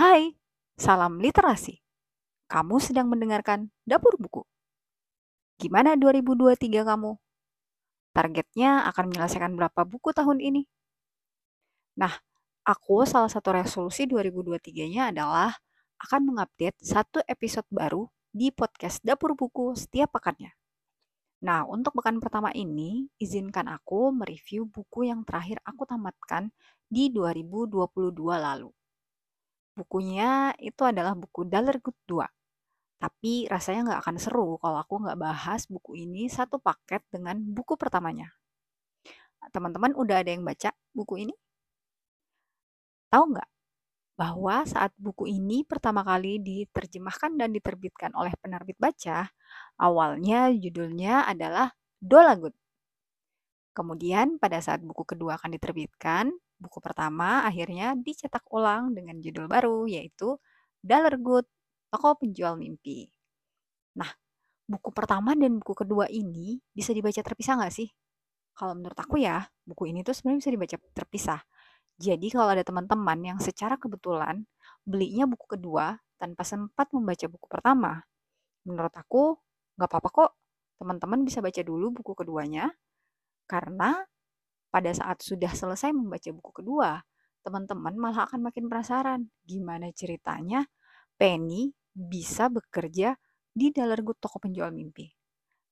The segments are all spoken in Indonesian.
Hai, salam literasi. Kamu sedang mendengarkan Dapur Buku. Gimana 2023 kamu? Targetnya akan menyelesaikan berapa buku tahun ini? Nah, aku salah satu resolusi 2023-nya adalah akan mengupdate satu episode baru di podcast Dapur Buku setiap pekannya. Nah, untuk pekan pertama ini, izinkan aku mereview buku yang terakhir aku tamatkan di 2022 lalu. Bukunya itu adalah buku Dalergut 2. Tapi rasanya nggak akan seru kalau aku nggak bahas buku ini satu paket dengan buku pertamanya. Teman-teman udah ada yang baca buku ini? Tahu nggak bahwa saat buku ini pertama kali diterjemahkan dan diterbitkan oleh penerbit baca, awalnya judulnya adalah Dolagut. Kemudian pada saat buku kedua akan diterbitkan, buku pertama akhirnya dicetak ulang dengan judul baru yaitu Dalergut, Toko Penjual Mimpi. Nah, buku pertama dan buku kedua ini bisa dibaca terpisah nggak sih? Kalau menurut aku ya, buku ini tuh sebenarnya bisa dibaca terpisah. Jadi kalau ada teman-teman yang secara kebetulan belinya buku kedua tanpa sempat membaca buku pertama, menurut aku nggak apa-apa kok. Teman-teman bisa baca dulu buku keduanya, karena pada saat sudah selesai membaca buku kedua, teman-teman malah akan makin penasaran gimana ceritanya Penny bisa bekerja di Dalergut toko penjual mimpi.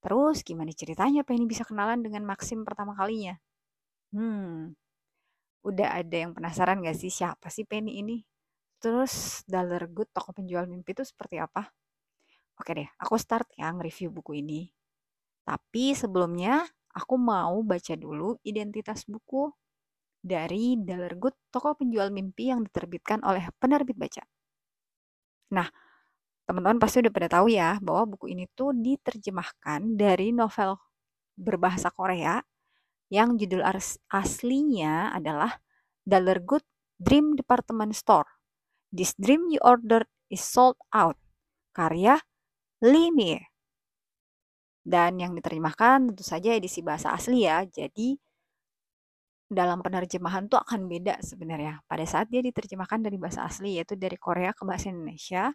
Terus gimana ceritanya Penny bisa kenalan dengan Maxim pertama kalinya? Hmm, Udah ada yang penasaran gak sih siapa sih Penny ini? Terus Dollar Good toko penjual mimpi itu seperti apa? Oke deh, aku start ya nge-review buku ini. Tapi sebelumnya aku mau baca dulu identitas buku dari Dollar Good toko penjual mimpi yang diterbitkan oleh penerbit baca. Nah, teman-teman pasti udah pada tahu ya bahwa buku ini tuh diterjemahkan dari novel berbahasa Korea yang judul aslinya adalah Dollar Good Dream Department Store. This dream you ordered is sold out. Karya Lee Dan yang diterjemahkan tentu saja edisi bahasa asli ya. Jadi dalam penerjemahan tuh akan beda sebenarnya. Pada saat dia diterjemahkan dari bahasa asli yaitu dari Korea ke bahasa Indonesia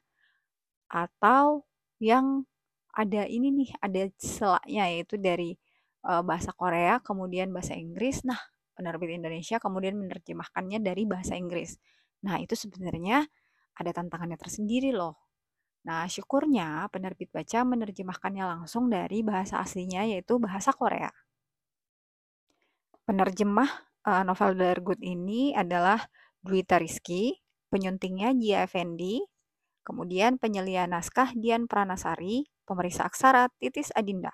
atau yang ada ini nih, ada selaknya yaitu dari uh, bahasa Korea, kemudian bahasa Inggris. Nah, penerbit Indonesia kemudian menerjemahkannya dari bahasa Inggris. Nah, itu sebenarnya ada tantangannya tersendiri loh. Nah, syukurnya penerbit baca menerjemahkannya langsung dari bahasa aslinya yaitu bahasa Korea. Penerjemah uh, novel Dargut ini adalah Dwi Tariski, penyuntingnya Jia Effendi, kemudian penyelian naskah Dian Pranasari, pemeriksa aksara Titis Adinda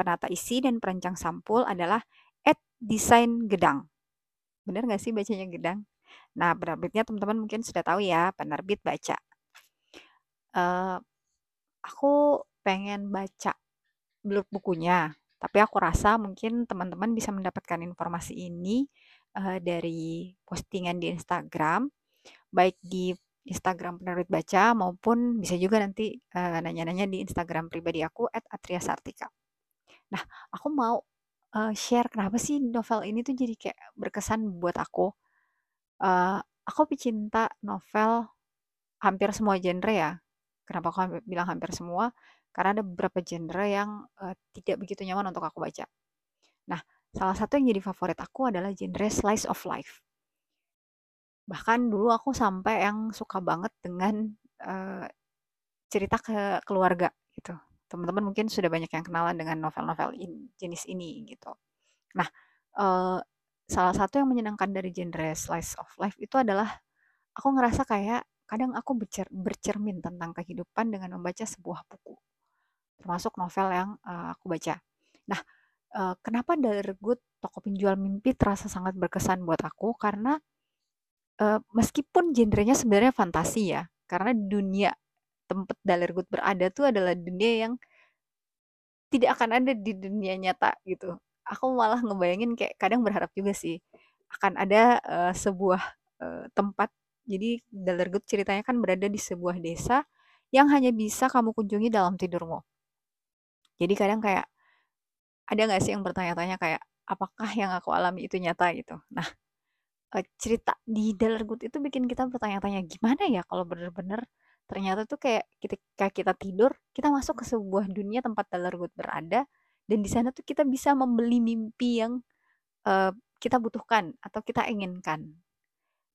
penata isi dan perancang sampul adalah at desain gedang. Benar nggak sih bacanya gedang? Nah, penerbitnya teman-teman mungkin sudah tahu ya, penerbit baca. Uh, aku pengen baca bukunya, tapi aku rasa mungkin teman-teman bisa mendapatkan informasi ini uh, dari postingan di Instagram, baik di Instagram penerbit baca maupun bisa juga nanti nanya-nanya uh, di Instagram pribadi aku @atriasartika. Nah, aku mau uh, share kenapa sih novel ini tuh jadi kayak berkesan buat aku. Uh, aku pecinta novel hampir semua genre ya. Kenapa aku bilang hampir semua? Karena ada beberapa genre yang uh, tidak begitu nyaman untuk aku baca. Nah, salah satu yang jadi favorit aku adalah genre slice of life. Bahkan dulu aku sampai yang suka banget dengan uh, cerita ke keluarga gitu teman-teman mungkin sudah banyak yang kenalan dengan novel-novel in, jenis ini gitu. Nah, uh, salah satu yang menyenangkan dari genre slice of life itu adalah aku ngerasa kayak kadang aku bercer bercermin tentang kehidupan dengan membaca sebuah buku, termasuk novel yang uh, aku baca. Nah, uh, kenapa Good toko penjual mimpi terasa sangat berkesan buat aku karena uh, meskipun genrenya sebenarnya fantasi ya, karena dunia tempat Good berada tuh adalah dunia yang tidak akan ada di dunia nyata gitu. Aku malah ngebayangin kayak kadang berharap juga sih akan ada uh, sebuah uh, tempat. Jadi Good ceritanya kan berada di sebuah desa yang hanya bisa kamu kunjungi dalam tidurmu. Jadi kadang kayak ada nggak sih yang bertanya-tanya kayak apakah yang aku alami itu nyata gitu. Nah, uh, cerita di Dalar Good itu bikin kita bertanya-tanya, gimana ya kalau bener-bener ternyata tuh kayak ketika kita tidur, kita masuk ke sebuah dunia tempat Dalar Good berada, dan di sana tuh kita bisa membeli mimpi yang uh, kita butuhkan atau kita inginkan.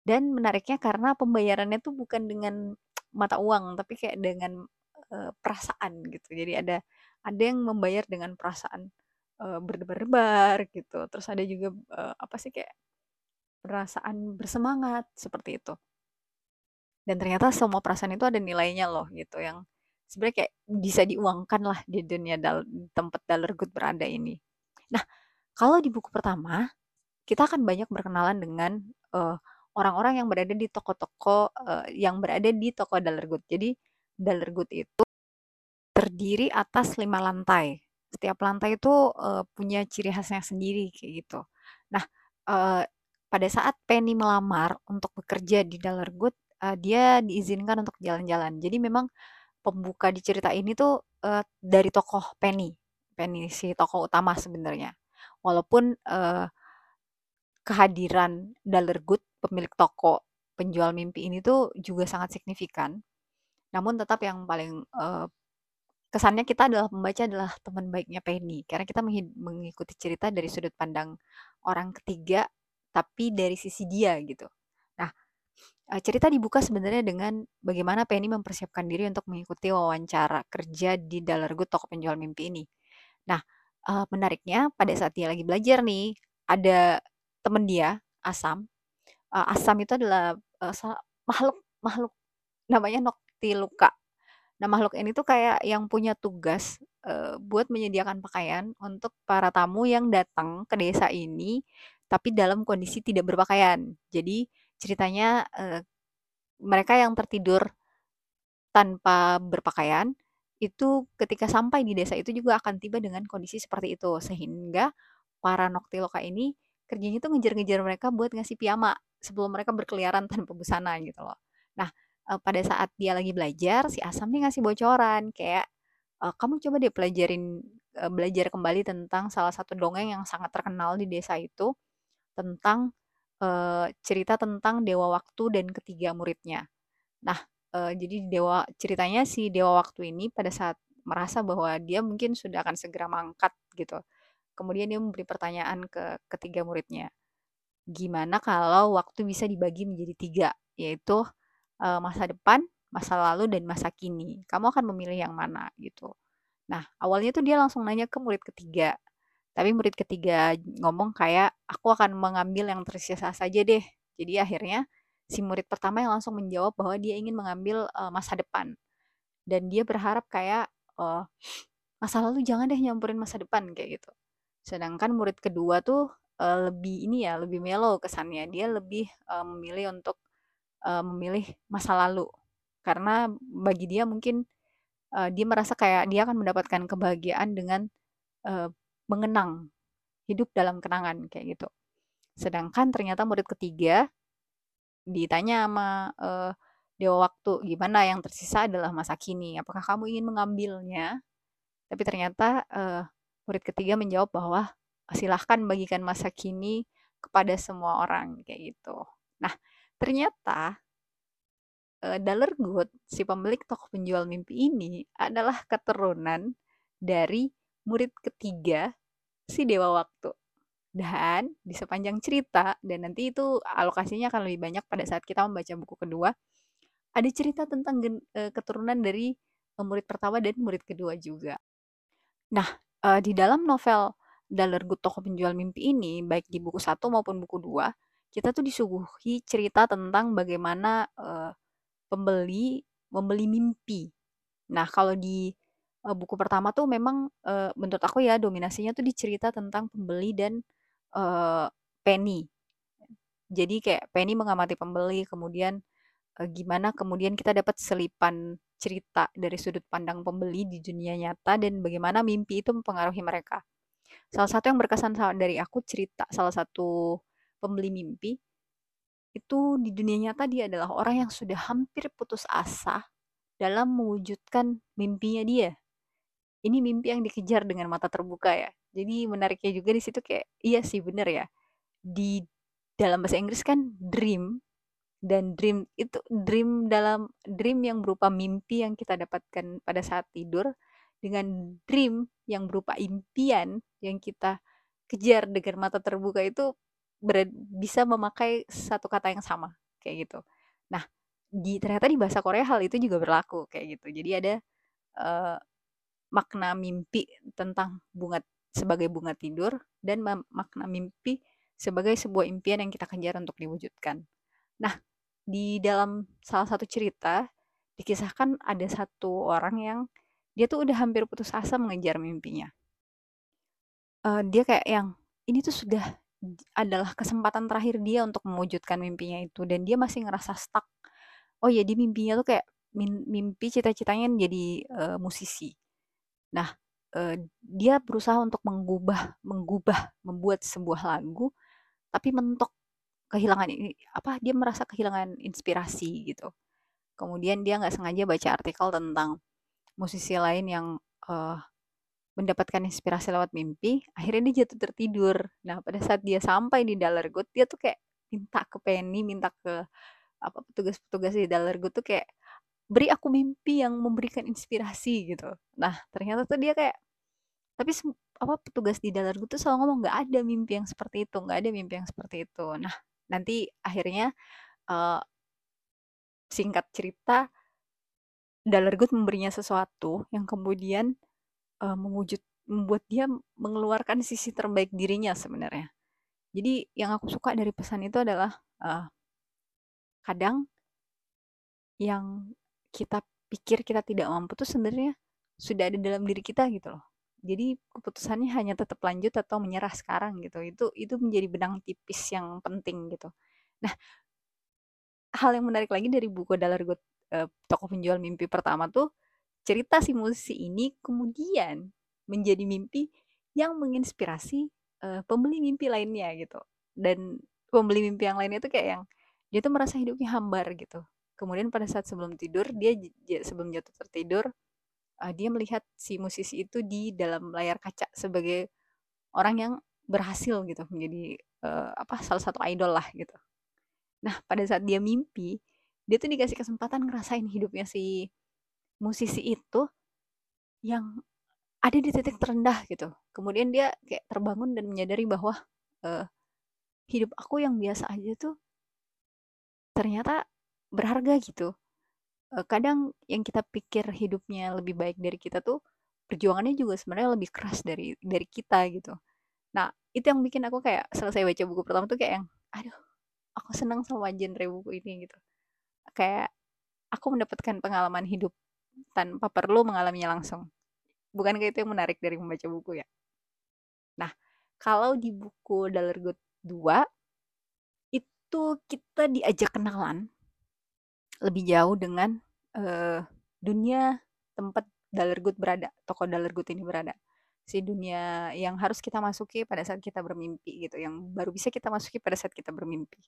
Dan menariknya karena pembayarannya tuh bukan dengan mata uang, tapi kayak dengan uh, perasaan gitu. Jadi ada ada yang membayar dengan perasaan uh, berdebar-debar gitu. Terus ada juga uh, apa sih kayak perasaan bersemangat seperti itu. Dan ternyata semua perasaan itu ada nilainya loh gitu yang sebenarnya kayak bisa diuangkan lah di dunia dal tempat dollar good berada ini. Nah, kalau di buku pertama kita akan banyak berkenalan dengan uh, orang-orang yang berada di toko-toko uh, yang berada di toko dollar good. Jadi dollar good itu terdiri atas lima lantai. Setiap lantai itu uh, punya ciri khasnya sendiri kayak gitu. Nah, uh, pada saat Penny melamar untuk bekerja di Dollar Good, uh, dia diizinkan untuk jalan-jalan. Jadi memang pembuka di cerita ini tuh uh, dari tokoh Penny, Penny si tokoh utama sebenarnya. Walaupun uh, kehadiran Dollar Good, pemilik toko penjual mimpi ini tuh juga sangat signifikan. Namun tetap yang paling uh, kesannya kita adalah pembaca adalah teman baiknya Penny karena kita mengikuti cerita dari sudut pandang orang ketiga tapi dari sisi dia gitu. Nah, eh, cerita dibuka sebenarnya dengan bagaimana Penny mempersiapkan diri untuk mengikuti wawancara kerja di Dollar Good toko penjual mimpi ini. Nah, uh, menariknya pada saat dia lagi belajar nih, ada temen dia, Asam. Uh, Asam itu adalah uh, makhluk makhluk namanya Noctiluca. Nah, makhluk ini tuh kayak yang punya tugas uh, buat menyediakan pakaian untuk para tamu yang datang ke desa ini tapi dalam kondisi tidak berpakaian. Jadi ceritanya uh, mereka yang tertidur tanpa berpakaian itu ketika sampai di desa itu juga akan tiba dengan kondisi seperti itu sehingga para noktiloka ini kerjanya itu ngejar-ngejar mereka buat ngasih piyama sebelum mereka berkeliaran tanpa busana gitu loh. Nah, uh, pada saat dia lagi belajar si Asam nih ngasih bocoran kayak uh, kamu coba deh pelajarin uh, belajar kembali tentang salah satu dongeng yang sangat terkenal di desa itu tentang uh, cerita tentang Dewa Waktu dan ketiga muridnya. Nah, uh, jadi dewa ceritanya si Dewa Waktu ini pada saat merasa bahwa dia mungkin sudah akan segera mangkat gitu. Kemudian dia memberi pertanyaan ke ketiga muridnya. Gimana kalau waktu bisa dibagi menjadi tiga, yaitu uh, masa depan, masa lalu, dan masa kini. Kamu akan memilih yang mana gitu. Nah, awalnya tuh dia langsung nanya ke murid ketiga. Tapi murid ketiga ngomong kayak, aku akan mengambil yang tersisa saja deh. Jadi akhirnya si murid pertama yang langsung menjawab bahwa dia ingin mengambil uh, masa depan. Dan dia berharap kayak, uh, masa lalu jangan deh nyampurin masa depan kayak gitu. Sedangkan murid kedua tuh uh, lebih ini ya, lebih melo kesannya. Dia lebih uh, memilih untuk uh, memilih masa lalu. Karena bagi dia mungkin uh, dia merasa kayak dia akan mendapatkan kebahagiaan dengan uh, mengenang, hidup dalam kenangan kayak gitu. Sedangkan ternyata murid ketiga ditanya sama uh, Dewa Waktu, gimana yang tersisa adalah masa kini. Apakah kamu ingin mengambilnya? Tapi ternyata uh, murid ketiga menjawab bahwa silahkan bagikan masa kini kepada semua orang kayak gitu. Nah, ternyata uh, Daler Good, si pemilik toko penjual mimpi ini adalah keturunan dari murid ketiga si Dewa Waktu. Dan di sepanjang cerita, dan nanti itu alokasinya akan lebih banyak pada saat kita membaca buku kedua, ada cerita tentang uh, keturunan dari uh, murid pertama dan murid kedua juga. Nah, uh, di dalam novel Daler Good Toko Penjual Mimpi ini, baik di buku satu maupun buku dua, kita tuh disuguhi cerita tentang bagaimana uh, pembeli membeli mimpi. Nah, kalau di uh, buku pertama tuh memang uh, menurut aku ya dominasinya tuh dicerita tentang pembeli dan uh, Penny. Jadi kayak Penny mengamati pembeli, kemudian uh, gimana kemudian kita dapat selipan cerita dari sudut pandang pembeli di dunia nyata dan bagaimana mimpi itu mempengaruhi mereka. Salah satu yang berkesan dari aku cerita salah satu pembeli mimpi itu di dunia nyata dia adalah orang yang sudah hampir putus asa dalam mewujudkan mimpinya dia ini mimpi yang dikejar dengan mata terbuka ya. Jadi menariknya juga di situ kayak iya sih bener ya. Di dalam bahasa Inggris kan dream dan dream itu dream dalam dream yang berupa mimpi yang kita dapatkan pada saat tidur dengan dream yang berupa impian yang kita kejar dengan mata terbuka itu bisa memakai satu kata yang sama kayak gitu. Nah, di ternyata di bahasa Korea hal itu juga berlaku kayak gitu. Jadi ada uh, makna mimpi tentang bunga sebagai bunga tidur dan makna mimpi sebagai sebuah impian yang kita kejar untuk diwujudkan. Nah, di dalam salah satu cerita dikisahkan ada satu orang yang dia tuh udah hampir putus asa mengejar mimpinya. Uh, dia kayak yang ini tuh sudah adalah kesempatan terakhir dia untuk mewujudkan mimpinya itu dan dia masih ngerasa stuck. Oh ya, di mimpinya tuh kayak mimpi cita-citanya jadi uh, musisi. Nah, uh, dia berusaha untuk mengubah mengubah membuat sebuah lagu tapi mentok kehilangan ini apa dia merasa kehilangan inspirasi gitu. Kemudian dia nggak sengaja baca artikel tentang musisi lain yang uh, mendapatkan inspirasi lewat mimpi akhirnya dia jatuh tertidur. Nah pada saat dia sampai di Dalargut dia tuh kayak minta ke Penny minta ke apa petugas-petugas di Dalargut tuh kayak beri aku mimpi yang memberikan inspirasi gitu. Nah ternyata tuh dia kayak tapi apa petugas di Dalargut tuh selalu ngomong nggak ada mimpi yang seperti itu nggak ada mimpi yang seperti itu. Nah nanti akhirnya uh, singkat cerita Dalargut memberinya sesuatu yang kemudian uh, mewujud membuat dia mengeluarkan sisi terbaik dirinya sebenarnya. Jadi yang aku suka dari pesan itu adalah uh, kadang yang kita pikir kita tidak mampu tuh sebenarnya sudah ada dalam diri kita gitu loh. Jadi keputusannya hanya tetap lanjut atau menyerah sekarang gitu. Itu itu menjadi benang tipis yang penting gitu. Nah, hal yang menarik lagi dari buku Dalargut uh, toko penjual mimpi pertama tuh cerita si musisi ini kemudian menjadi mimpi yang menginspirasi uh, pembeli mimpi lainnya gitu. Dan pembeli mimpi yang lainnya itu kayak yang dia tuh merasa hidupnya hambar gitu. Kemudian pada saat sebelum tidur dia sebelum jatuh tertidur uh, dia melihat si musisi itu di dalam layar kaca sebagai orang yang berhasil gitu menjadi uh, apa salah satu idol lah gitu. Nah pada saat dia mimpi dia tuh dikasih kesempatan ngerasain hidupnya si musisi itu yang ada di titik terendah gitu. Kemudian dia kayak terbangun dan menyadari bahwa uh, hidup aku yang biasa aja tuh ternyata berharga gitu kadang yang kita pikir hidupnya lebih baik dari kita tuh perjuangannya juga sebenarnya lebih keras dari dari kita gitu. Nah, itu yang bikin aku kayak selesai baca buku pertama tuh kayak yang aduh, aku senang sama genre buku ini gitu. Kayak aku mendapatkan pengalaman hidup tanpa perlu mengalaminya langsung. Bukan kayak itu yang menarik dari membaca buku ya. Nah, kalau di buku Dalergut 2 itu kita diajak kenalan lebih jauh dengan uh, dunia tempat Dalergut berada, toko Dalergut ini berada. Si dunia yang harus kita masuki pada saat kita bermimpi gitu, yang baru bisa kita masuki pada saat kita bermimpi.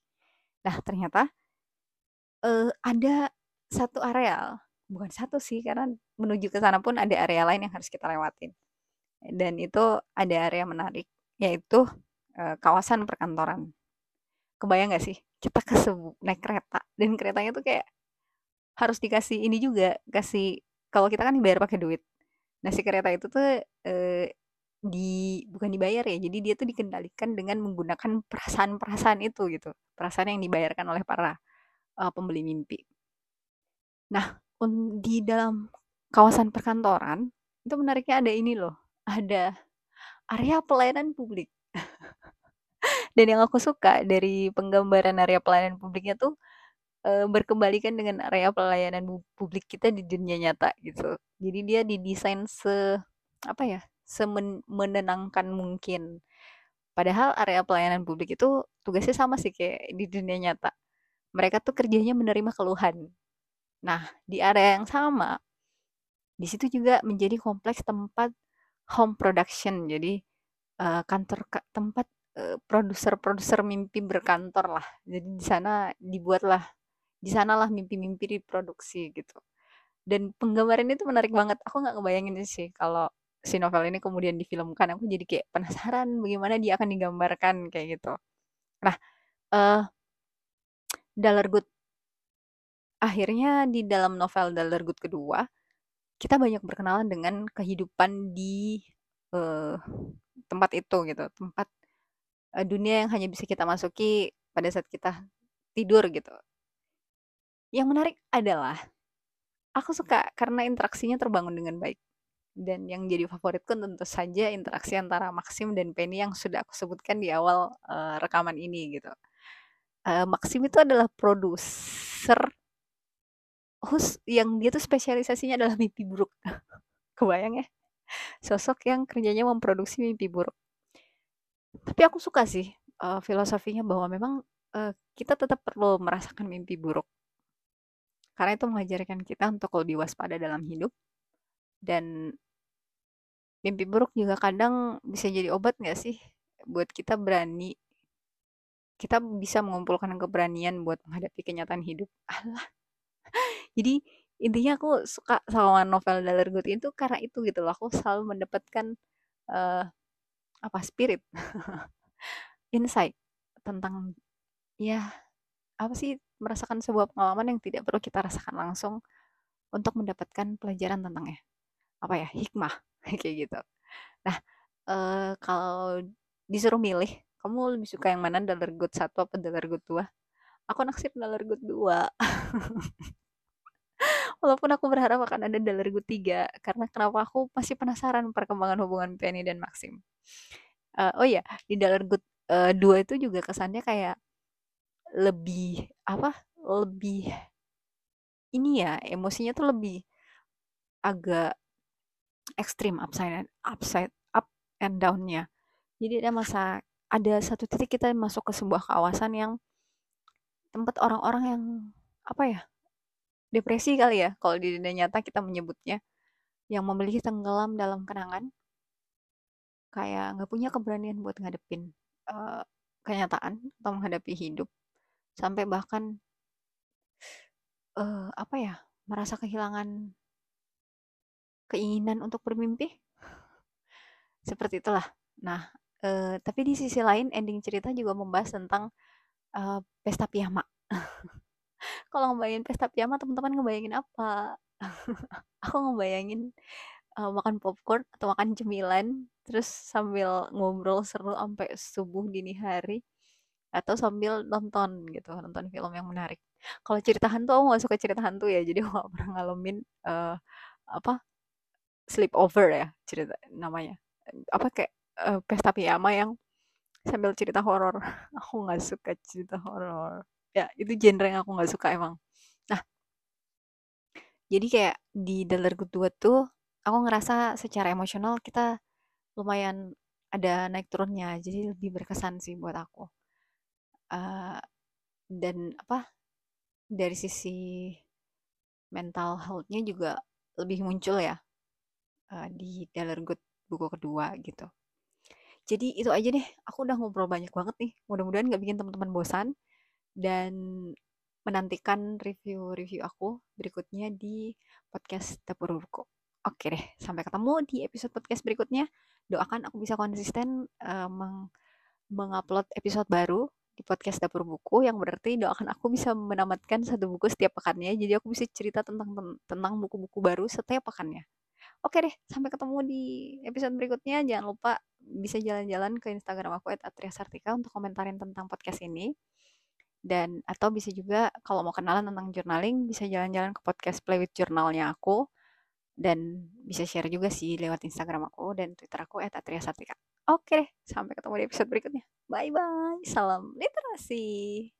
Nah, ternyata uh, ada satu areal, bukan satu sih, karena menuju ke sana pun ada area lain yang harus kita lewatin. Dan itu ada area menarik, yaitu uh, kawasan perkantoran. Kebayang gak sih? Kita ke naik kereta, dan keretanya tuh kayak harus dikasih ini juga, kasih kalau kita kan dibayar pakai duit. Nah, si kereta itu tuh eh, di bukan dibayar ya, jadi dia tuh dikendalikan dengan menggunakan perasaan-perasaan itu gitu. Perasaan yang dibayarkan oleh para uh, pembeli mimpi. Nah, di dalam kawasan perkantoran itu menariknya ada ini loh, ada area pelayanan publik. Dan yang aku suka dari penggambaran area pelayanan publiknya tuh berkebalikan dengan area pelayanan publik kita di dunia nyata gitu. Jadi dia didesain se apa ya, semenenangkan mungkin. Padahal area pelayanan publik itu tugasnya sama sih kayak di dunia nyata. Mereka tuh kerjanya menerima keluhan. Nah, di area yang sama, di situ juga menjadi kompleks tempat home production. Jadi uh, kantor tempat produser-produser mimpi berkantor lah. Jadi di sana dibuatlah di sanalah mimpi-mimpi diproduksi gitu. Dan penggambaran itu menarik banget. Aku nggak ngebayangin sih kalau si novel ini kemudian difilmkan. Aku jadi kayak penasaran bagaimana dia akan digambarkan kayak gitu. Nah uh, Good. Akhirnya di dalam novel Good kedua kita banyak berkenalan dengan kehidupan di uh, tempat itu gitu. Tempat uh, dunia yang hanya bisa kita masuki pada saat kita tidur gitu yang menarik adalah aku suka karena interaksinya terbangun dengan baik dan yang jadi favoritku tentu saja interaksi antara Maxim dan Penny yang sudah aku sebutkan di awal uh, rekaman ini gitu. Uh, Maxim itu adalah produser host yang dia tuh spesialisasinya adalah mimpi buruk. Kebayang ya? Sosok yang kerjanya memproduksi mimpi buruk. Tapi aku suka sih uh, filosofinya bahwa memang uh, kita tetap perlu merasakan mimpi buruk. Karena itu mengajarkan kita untuk lebih waspada dalam hidup. Dan mimpi buruk juga kadang bisa jadi obat nggak sih buat kita berani? Kita bisa mengumpulkan keberanian buat menghadapi kenyataan hidup. Allah jadi intinya aku suka sama novel Dalergut itu karena itu gitu loh. Aku selalu mendapatkan uh, apa spirit. Insight tentang ya apa sih merasakan sebuah pengalaman yang tidak perlu kita rasakan langsung untuk mendapatkan pelajaran tentangnya apa ya hikmah kayak gitu. Nah, uh, kalau disuruh milih, kamu lebih suka yang mana Good satu apa Good dua? Aku naksir Good dua. Walaupun aku berharap akan ada Good tiga, karena kenapa aku masih penasaran perkembangan hubungan Penny dan Maxim. Uh, oh iya, di Dalergut uh, dua itu juga kesannya kayak lebih apa? Lebih ini ya emosinya tuh lebih agak ekstrim upside and upside up and down-nya. Jadi ada masa ada satu titik kita masuk ke sebuah kawasan yang tempat orang-orang yang apa ya depresi kali ya kalau di dunia nyata kita menyebutnya yang memiliki tenggelam dalam kenangan kayak nggak punya keberanian buat ngadepin uh, kenyataan atau menghadapi hidup sampai bahkan uh, apa ya merasa kehilangan keinginan untuk bermimpi. Seperti itulah. Nah, uh, tapi di sisi lain ending cerita juga membahas tentang uh, pesta piyama. Kalau ngebayangin pesta piyama, teman-teman ngebayangin apa? Aku ngebayangin uh, makan popcorn atau makan cemilan, terus sambil ngobrol seru sampai subuh dini hari, atau sambil nonton gitu, nonton film yang menarik. Kalau cerita hantu, aku nggak suka cerita hantu ya, jadi aku gak pernah ngalamin uh, apa sleepover ya cerita namanya. Apa kayak uh, pesta piyama yang sambil cerita horor. Aku nggak suka cerita horor. Ya itu genre yang aku nggak suka emang. Nah jadi kayak di Dalar Kedua tuh aku ngerasa secara emosional kita lumayan ada naik turunnya jadi lebih berkesan sih buat aku uh, dan apa dari sisi mental health-nya juga lebih muncul ya uh, di Good buku kedua gitu. Jadi itu aja deh, aku udah ngobrol banyak banget nih. Mudah-mudahan gak bikin teman-teman bosan dan menantikan review-review aku berikutnya di podcast Dapur Buku. Oke deh, sampai ketemu di episode podcast berikutnya. Doakan aku bisa konsisten uh, meng mengupload episode baru di podcast Dapur Buku yang berarti doakan aku bisa menamatkan satu buku setiap pekannya. Jadi aku bisa cerita tentang tentang buku-buku baru setiap pekannya. Oke deh, sampai ketemu di episode berikutnya. Jangan lupa bisa jalan-jalan ke Instagram aku @atriasartika untuk komentarin tentang podcast ini. Dan atau bisa juga kalau mau kenalan tentang journaling bisa jalan-jalan ke podcast Play with Journalnya aku dan bisa share juga sih lewat Instagram aku dan Twitter aku @atriasartika. Oke sampai ketemu di episode berikutnya. Bye bye. Salam literasi.